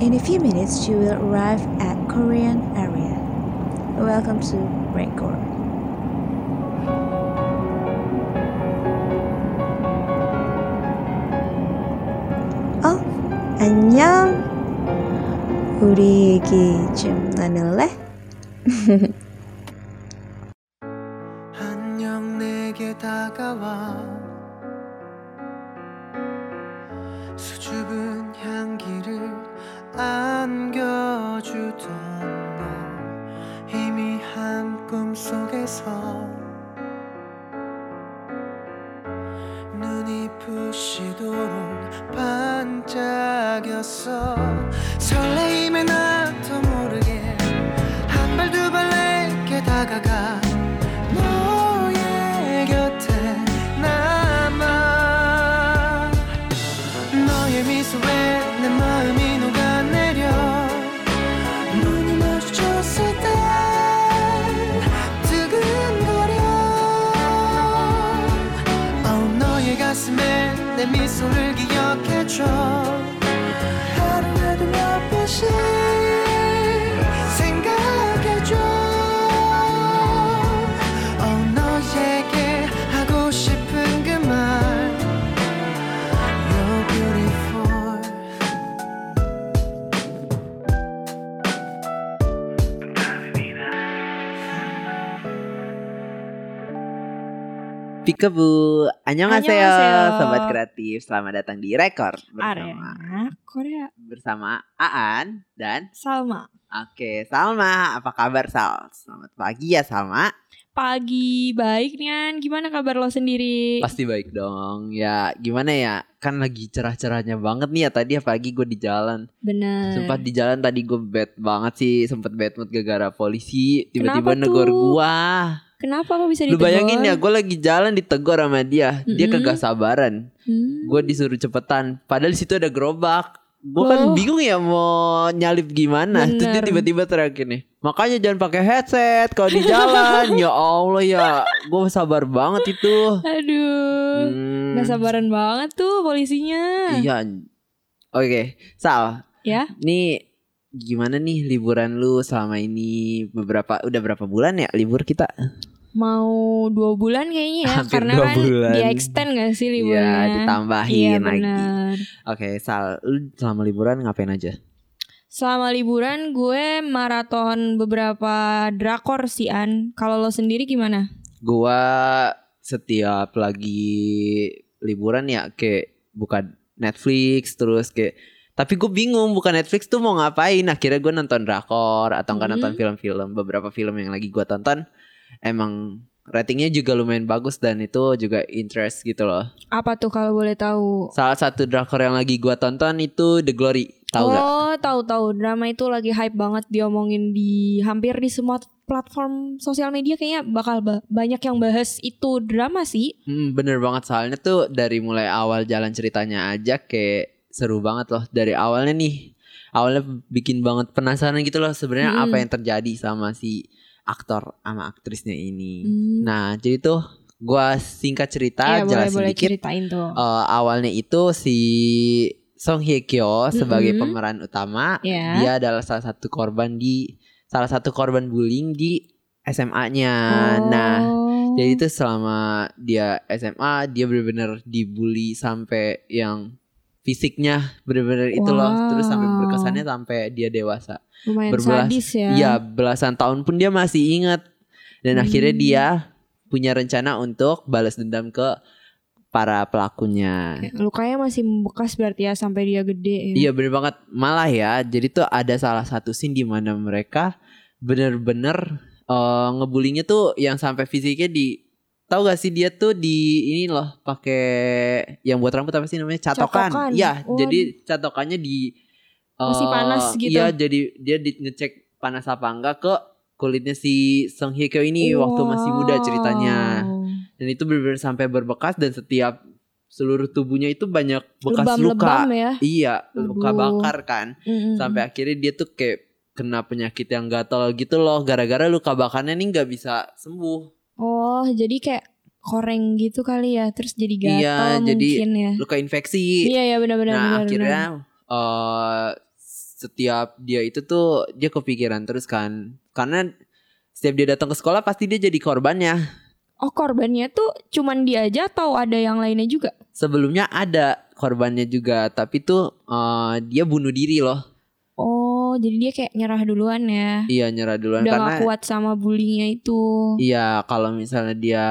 In a few minutes, you will arrive at Korean area. Welcome to Record. 어, 안녕. 우리 얘기 좀 나눌래? 안녕 내게 다가와 반짝였어. 설레임에 나 내 미소를 기억해줘. 하루에도 몇 번씩 Peekaboo, annyeonghaseyo, Annyeonghaseyo. sobat kreatif. Selamat datang di Rekor bersama Korea bersama Aan dan Salma Oke Salma. Apa kabar Sal? Selamat pagi ya Salma. pagi baik Nian gimana kabar lo sendiri Pasti baik dong. Ya gimana ya? Kan lagi cerah-cerahnya banget nih ya tadi pagi gue di jalan. bener Sempat di jalan tadi gue bad banget sih, sempet bad mood gara-gara polisi tiba-tiba negor tuh? Kenapa kok bisa Lu ditegur? bayangin ya, gue lagi jalan ditegur sama dia, dia Mm-mm. kagak sabaran. Hmm. gue disuruh cepetan. Padahal di situ ada gerobak. Gue kan Loh. bingung ya mau nyalip gimana. Terus dia Bener. tiba-tiba teriak gini makanya jangan pakai headset kalau di jalan. Ya allah ya gue sabar banget itu. Aduh. Hmm, Gak sabaran banget tuh polisinya. Iya. Oke sal. Ya? Nih gimana nih liburan lu selama ini? Beberapa udah berapa bulan ya libur kita mau dua bulan kayaknya ya Hampir karena dua kan bulan. di extend gak sih Iya liburnya? ditambahin iya lagi. oke sal lu selama liburan ngapain aja? Selama liburan gue maraton beberapa drakor sih An. Kalau lo sendiri gimana? Gua setiap lagi liburan ya kayak buka Netflix terus kayak tapi gue bingung buka Netflix tuh mau ngapain. Akhirnya gue nonton drakor atau enggak Mhm. nonton film-film beberapa film yang lagi gue tonton emang ratingnya juga lumayan bagus dan itu juga interest gitu loh. Apa tuh kalau boleh tahu? Salah satu drakor yang lagi gue tonton itu The Glory. Tahu oh, tahu tahu drama itu lagi hype banget. Diomongin di hampir di semua platform sosial media kayaknya bakal ba- banyak yang bahas itu drama sih. Hmm, bener banget. Soalnya tuh dari mulai awal jalan ceritanya aja kayak seru banget loh. Dari awalnya nih awalnya bikin banget penasaran gitu loh sebenarnya Mm-mm. apa yang terjadi sama si aktor sama aktrisnya ini. Hmm. Nah jadi tuh gua singkat cerita boleh jelasin boleh dikit. ceritain tuh. Eh, awalnya itu si Song Hye Kyo sebagai Mm-mm. pemeran utama Ya. dia adalah salah satu korban di salah satu korban bullying di SMA-nya. Nah Oh. jadi itu selama dia SMA dia benar-benar dibully sampai yang fisiknya benar-benar itu loh terus sampai Wow. berkesannya sampai dia dewasa. lumayan berbelas- sadis ya. Iya, belasan tahun pun dia masih ingat. Dan Hmm. akhirnya dia punya rencana untuk balas dendam ke para pelakunya. Lukanya masih membekas berarti ya sampai dia gede ya. Iya bener banget malah ya. Jadi tuh ada salah satu scene di mana mereka bener-bener eh, ngebullyingnya tuh yang sampai fisiknya di tahu gak sih dia tuh di ini loh pakai yang buat rambut apa sih namanya catokan. Catokan. Iya, Oh. jadi catokannya di Masih eh, panas gitu. Iya, jadi dia di ngecek panas apa enggak ke kulitnya si Song Hye Kyo ini waktu masih muda ceritanya. Wow. Dan itu bener-bener sampai berbekas dan setiap seluruh tubuhnya itu banyak bekas Lebam-lebam luka. ya. Iya, luka Aduh. bakar kan. Mm-mm. Sampai akhirnya dia tuh kayak kena penyakit yang gatal gitu loh gara-gara luka bakarnya nih nggak bisa sembuh. Oh, jadi kayak koreng gitu kali ya, terus jadi gatal Iya, jadi mungkin ya. Luka infeksi. Iya ya benar-benar nah, benar. akhirnya eh setiap dia itu tuh dia kepikiran terus kan karena setiap dia datang ke sekolah pasti dia jadi korbannya Oh korbannya tuh cuman dia aja atau ada yang lainnya juga? sebelumnya ada korbannya juga tapi tuh eh, dia bunuh diri loh Oh jadi dia kayak nyerah duluan ya? iya nyerah duluan Udah karena gak kuat sama bullyingnya itu. iya kalau misalnya dia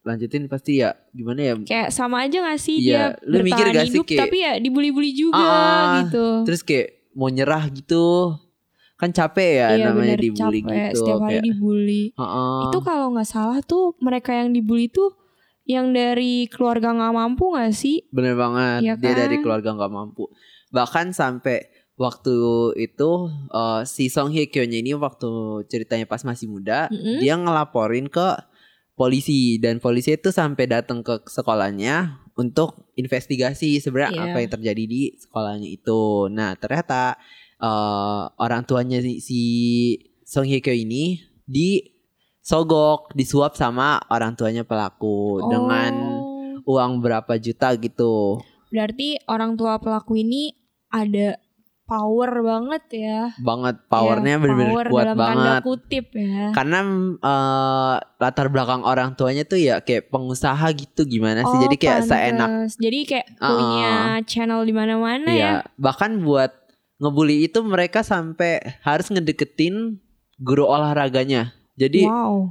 lanjutin pasti ya gimana ya Kayak sama aja gak sih Iya, dia lu mikir gak sih hidup kayak- tapi ya dibully-bully juga Ah, gitu. terus kayak mau nyerah gitu kan capek ya iya namanya bener dibully capek gitu setiap hari kayak, dibully. "Heeh." Itu kalau nggak salah tuh mereka yang dibully tuh yang dari keluarga nggak mampu gak sih? Bener banget, Iya dia dari kan? keluarga nggak mampu. Bahkan sampai waktu itu eh, si Song Hye Kyo-nya ini waktu ceritanya pas masih muda, Mm-mm. dia ngelaporin ke polisi dan polisi itu sampai datang ke sekolahnya untuk investigasi sebenarnya Iya. apa yang terjadi di sekolahnya itu. Nah ternyata eh, orang tuanya si, si Song Hye Kyo ini disogok, disuap sama orang tuanya pelaku dengan Oh, uang berapa juta gitu. berarti orang tua pelaku ini ada power banget ya. Banget powernya Ya, bener-bener power kuat dalam tanda banget. kutip ya. Karena eh, latar belakang orang tuanya tuh ya kayak pengusaha gitu gimana sih. Oh, Jadi kayak seenak pantes. Jadi kayak Uh-uh. punya channel di mana-mana ya. ya. Bahkan buat ngebully itu mereka sampai harus ngedeketin guru olahraganya. Jadi wow.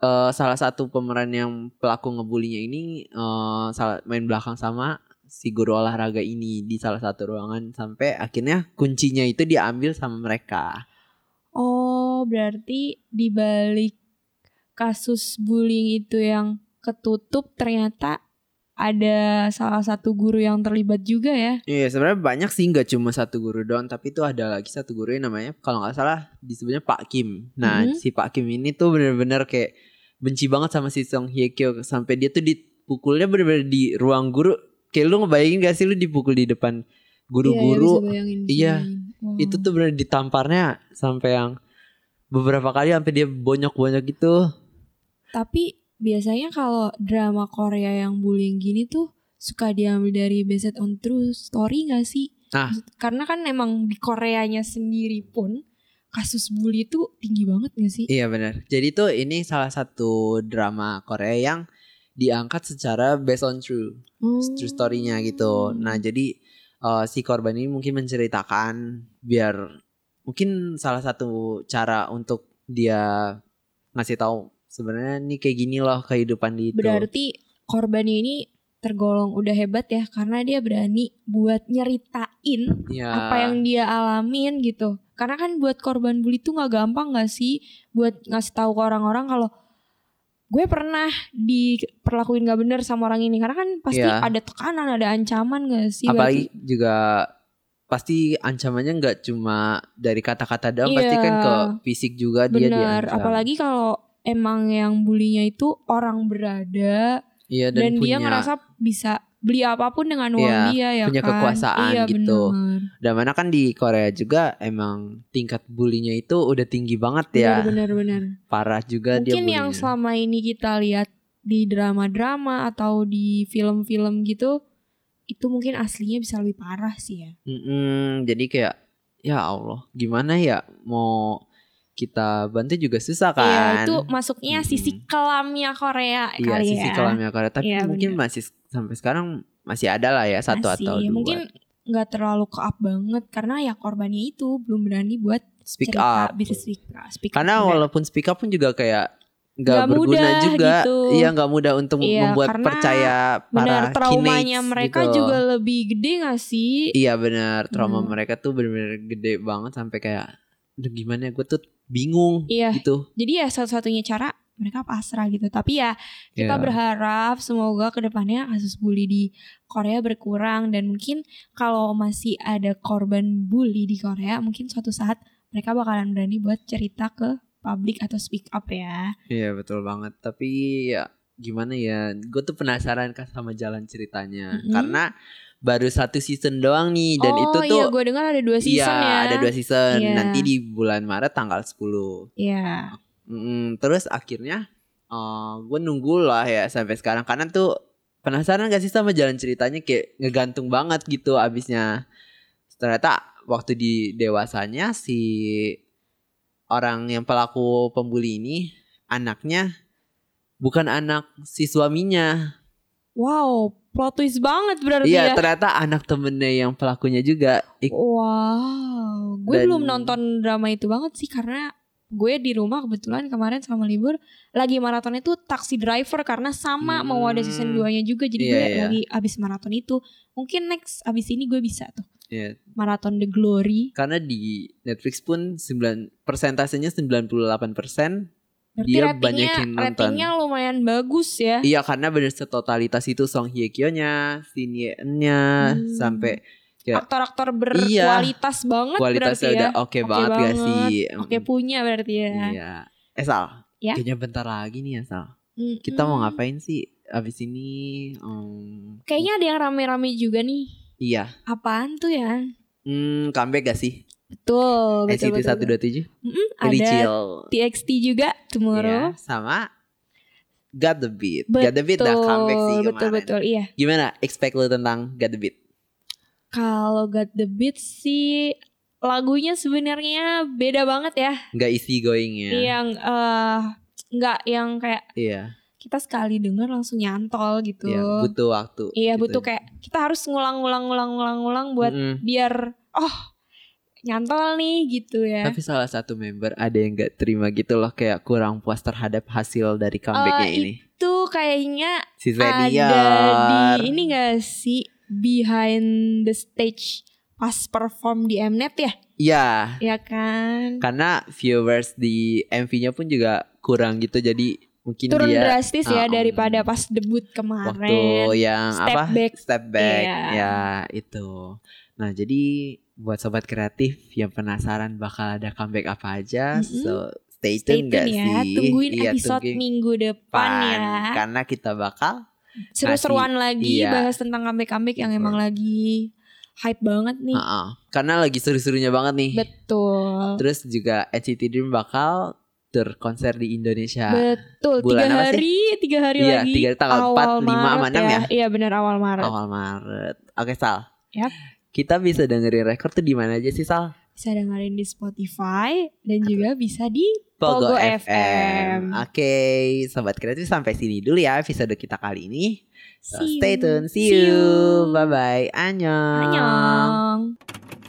eh, salah satu pemeran yang pelaku ngebulinya ini eh, salah main belakang sama si guru olahraga ini di salah satu ruangan sampai akhirnya kuncinya itu diambil sama mereka. Oh, berarti di balik kasus bullying itu yang ketutup ternyata ada salah satu guru yang terlibat juga ya. Iya sebenarnya banyak sih nggak cuma satu guru doang tapi itu ada lagi satu guru yang namanya kalau nggak salah disebutnya Pak Kim. Nah Mhm. si Pak Kim ini tuh bener-bener kayak benci banget sama si Song Hye Kyo sampai dia tuh dipukulnya bener-bener di ruang guru. Kayak lu ngebayangin gak sih lu dipukul di depan guru-guru? Iya, itu tuh bener ditamparnya sampai yang beberapa kali sampai dia bonyok-bonyok gitu. Tapi biasanya kalau drama Korea yang bullying gini tuh suka diambil dari based on true story gak sih? Ah. Karena kan emang di Koreanya sendiri pun kasus bully itu tinggi banget gak sih? Iya benar. Jadi tuh ini salah satu drama Korea yang diangkat secara based on true. Oh. true story-nya gitu. Nah, jadi eh, si korban ini mungkin menceritakan biar mungkin salah satu cara untuk dia ngasih tahu sebenarnya nih kayak gini loh kehidupan di itu. Berarti korban ini tergolong udah hebat ya karena dia berani buat nyeritain ya, apa yang dia alamin gitu. Karena kan buat korban bully tuh nggak gampang gak sih buat ngasih tahu ke orang-orang kalau gue pernah diperlakuin gak bener sama orang ini karena kan pasti Iya. ada tekanan, ada ancaman gak sih? apalagi juga pasti ancamannya nggak cuma dari kata-kata doang, pasti Iya. kan ke fisik juga dia bener, diancam. apalagi kalau emang yang bulinya itu orang berada iya, dan, dan, dia punya ngerasa bisa beli apa pun dengan uang Iya, dia ya punya kan? kekuasaan iya, gitu. Bener. dan mana kan di Korea juga emang tingkat bulinya itu udah tinggi banget ya. Bener. Parah juga dia Mungkin yang selama ini kita lihat di drama-drama atau di film-film gitu itu mungkin aslinya bisa lebih parah sih ya. Mm-mm, jadi kayak ya Allah, gimana ya mau kita bantu juga susah Iya, kan? itu masuknya sisi Mm-mm. kelamnya Korea Iya, kali sisi ya. kelamnya Korea, tapi Iya, mungkin masih sampai sekarang masih ada lah ya satu Masih. atau dua. Mungkin nggak terlalu ke up banget karena ya korbannya itu belum berani buat speak cerita, up. bisa speak, speak up Karena juga. walaupun speak up pun juga kayak nggak berguna mudah juga. gitu. Iya, nggak mudah untuk Iya, membuat percaya benar para traumanya teenage mereka gitu. juga lebih gede gak sih? Iya benar, trauma Hmm. mereka tuh bener-bener gede banget sampai kayak udah gimana gue tuh bingung Iya. gitu. Jadi ya satu-satunya cara mereka pasrah gitu. Tapi ya kita Iya. berharap semoga ke depannya kasus bully di Korea berkurang dan mungkin kalau masih ada korban bully di Korea mungkin suatu saat mereka bakalan berani buat cerita ke publik atau speak up ya. Iya betul banget. Tapi ya gimana ya? Gue tuh penasaran kan sama jalan ceritanya. Mm-mm. Karena baru satu season doang nih dan oh itu tuh iya gue dengar ada dua season iya, ya. ada dua season. Iya. Nanti di bulan Maret tanggal 10. Iya. Mm, terus akhirnya gue nunggu lah ya sampai sekarang karena tuh penasaran gak sih sama jalan ceritanya kayak ngegantung banget gitu abisnya. Ternyata waktu di dewasanya si orang yang pelaku pembuli ini anaknya bukan anak si suaminya. Wow, plot twist banget berarti Iya, ya. ternyata anak temennya yang pelakunya juga. Ik- Wow, gue Dan- belum nonton drama itu banget sih karena gue di rumah kebetulan kemarin sama libur lagi maraton itu Taxi Driver karena sama Hmm. mau ada season 2-nya juga jadi Iya, gue iya. lagi abis maraton itu. Mungkin next abis ini gue bisa tuh Iya, maraton The Glory. karena di Netflix pun 9 persentasenya 98%. Berarti Dia ratingnya, banyak yang nonton. ratingnya lumayan bagus ya. Iya, karena bener setotalitas itu Song Hye Kyo-nya, Shin Ye-eun-nya Hmm. sampai ya, Aktor-aktor Iya. berkualitas banget kualitasnya berarti ya. udah oke banget gak sih? Oke punya berarti ya. Iya. Eh Sal, Ya? kayaknya bentar lagi nih ya Sal. Mm-mm. Kita mau ngapain sih abis ini? Em, Kayaknya ada yang rame-rame juga nih. iya. Apaan tuh ya? Hmm, comeback gak sih? Betul, betul, NCT betul, 127? Mm-mm, Really ada chill. TXT juga tomorrow. Iya, sama Got the Beat. Got the Beat dah comeback sih kemarin. betul betul iya. Gimana expect lu tentang Got the Beat? Kalau Got the Beat sih lagunya sebenarnya beda banget ya. Nggak easy going ya? Yang eh nggak yang kayak Iya. kita sekali denger langsung nyantol gitu. Iya, butuh waktu. Iya, gitu. butuh kayak kita harus ngulang-ngulang-ngulang-ngulang buat Mm-mm. biar oh nyantol nih gitu ya. Tapi salah satu member ada yang nggak terima gitu loh kayak kurang puas terhadap hasil dari comebacknya Eh, ini. Itu kayaknya Si ada di ini gak sih behind the stage pas perform di Mnet ya? Iya, Ya kan? karena viewers di MV-nya pun juga kurang gitu jadi mungkin Turun dia drastis ya Ah, daripada um, pas debut waktu kemarin. yang Step apa back. step back Iya. ya itu nah jadi buat sobat kreatif yang penasaran bakal ada comeback apa aja Mm-mm. so stay Stay tune tune gak ya, sih tungguin Iya, episode tungguin minggu depan ya. karena kita bakal Seru-seruan lagi iya. bahas tentang comeback-comeback yang emang lagi hype banget nih. uh-uh, karena lagi seru-serunya banget nih Betul. terus juga NCT Dream bakal terkonser di Indonesia Betul, bulan tiga hari, tiga hari Iya, lagi. tiga- tanggal awal 4, 5 sama Maret 6 ya? Iya benar awal Maret. awal Maret oke Sal Yap. Kita bisa dengerin record tuh di mana aja sih Sal Bisa dengerin di Spotify dan juga bisa di Pogo, Pogo FM. FM. Oke, sobat kreatif sampai sini dulu ya episode kita kali ini. So, See stay you. tune. See, See you. you. Bye bye. Annyeong. Annyeong.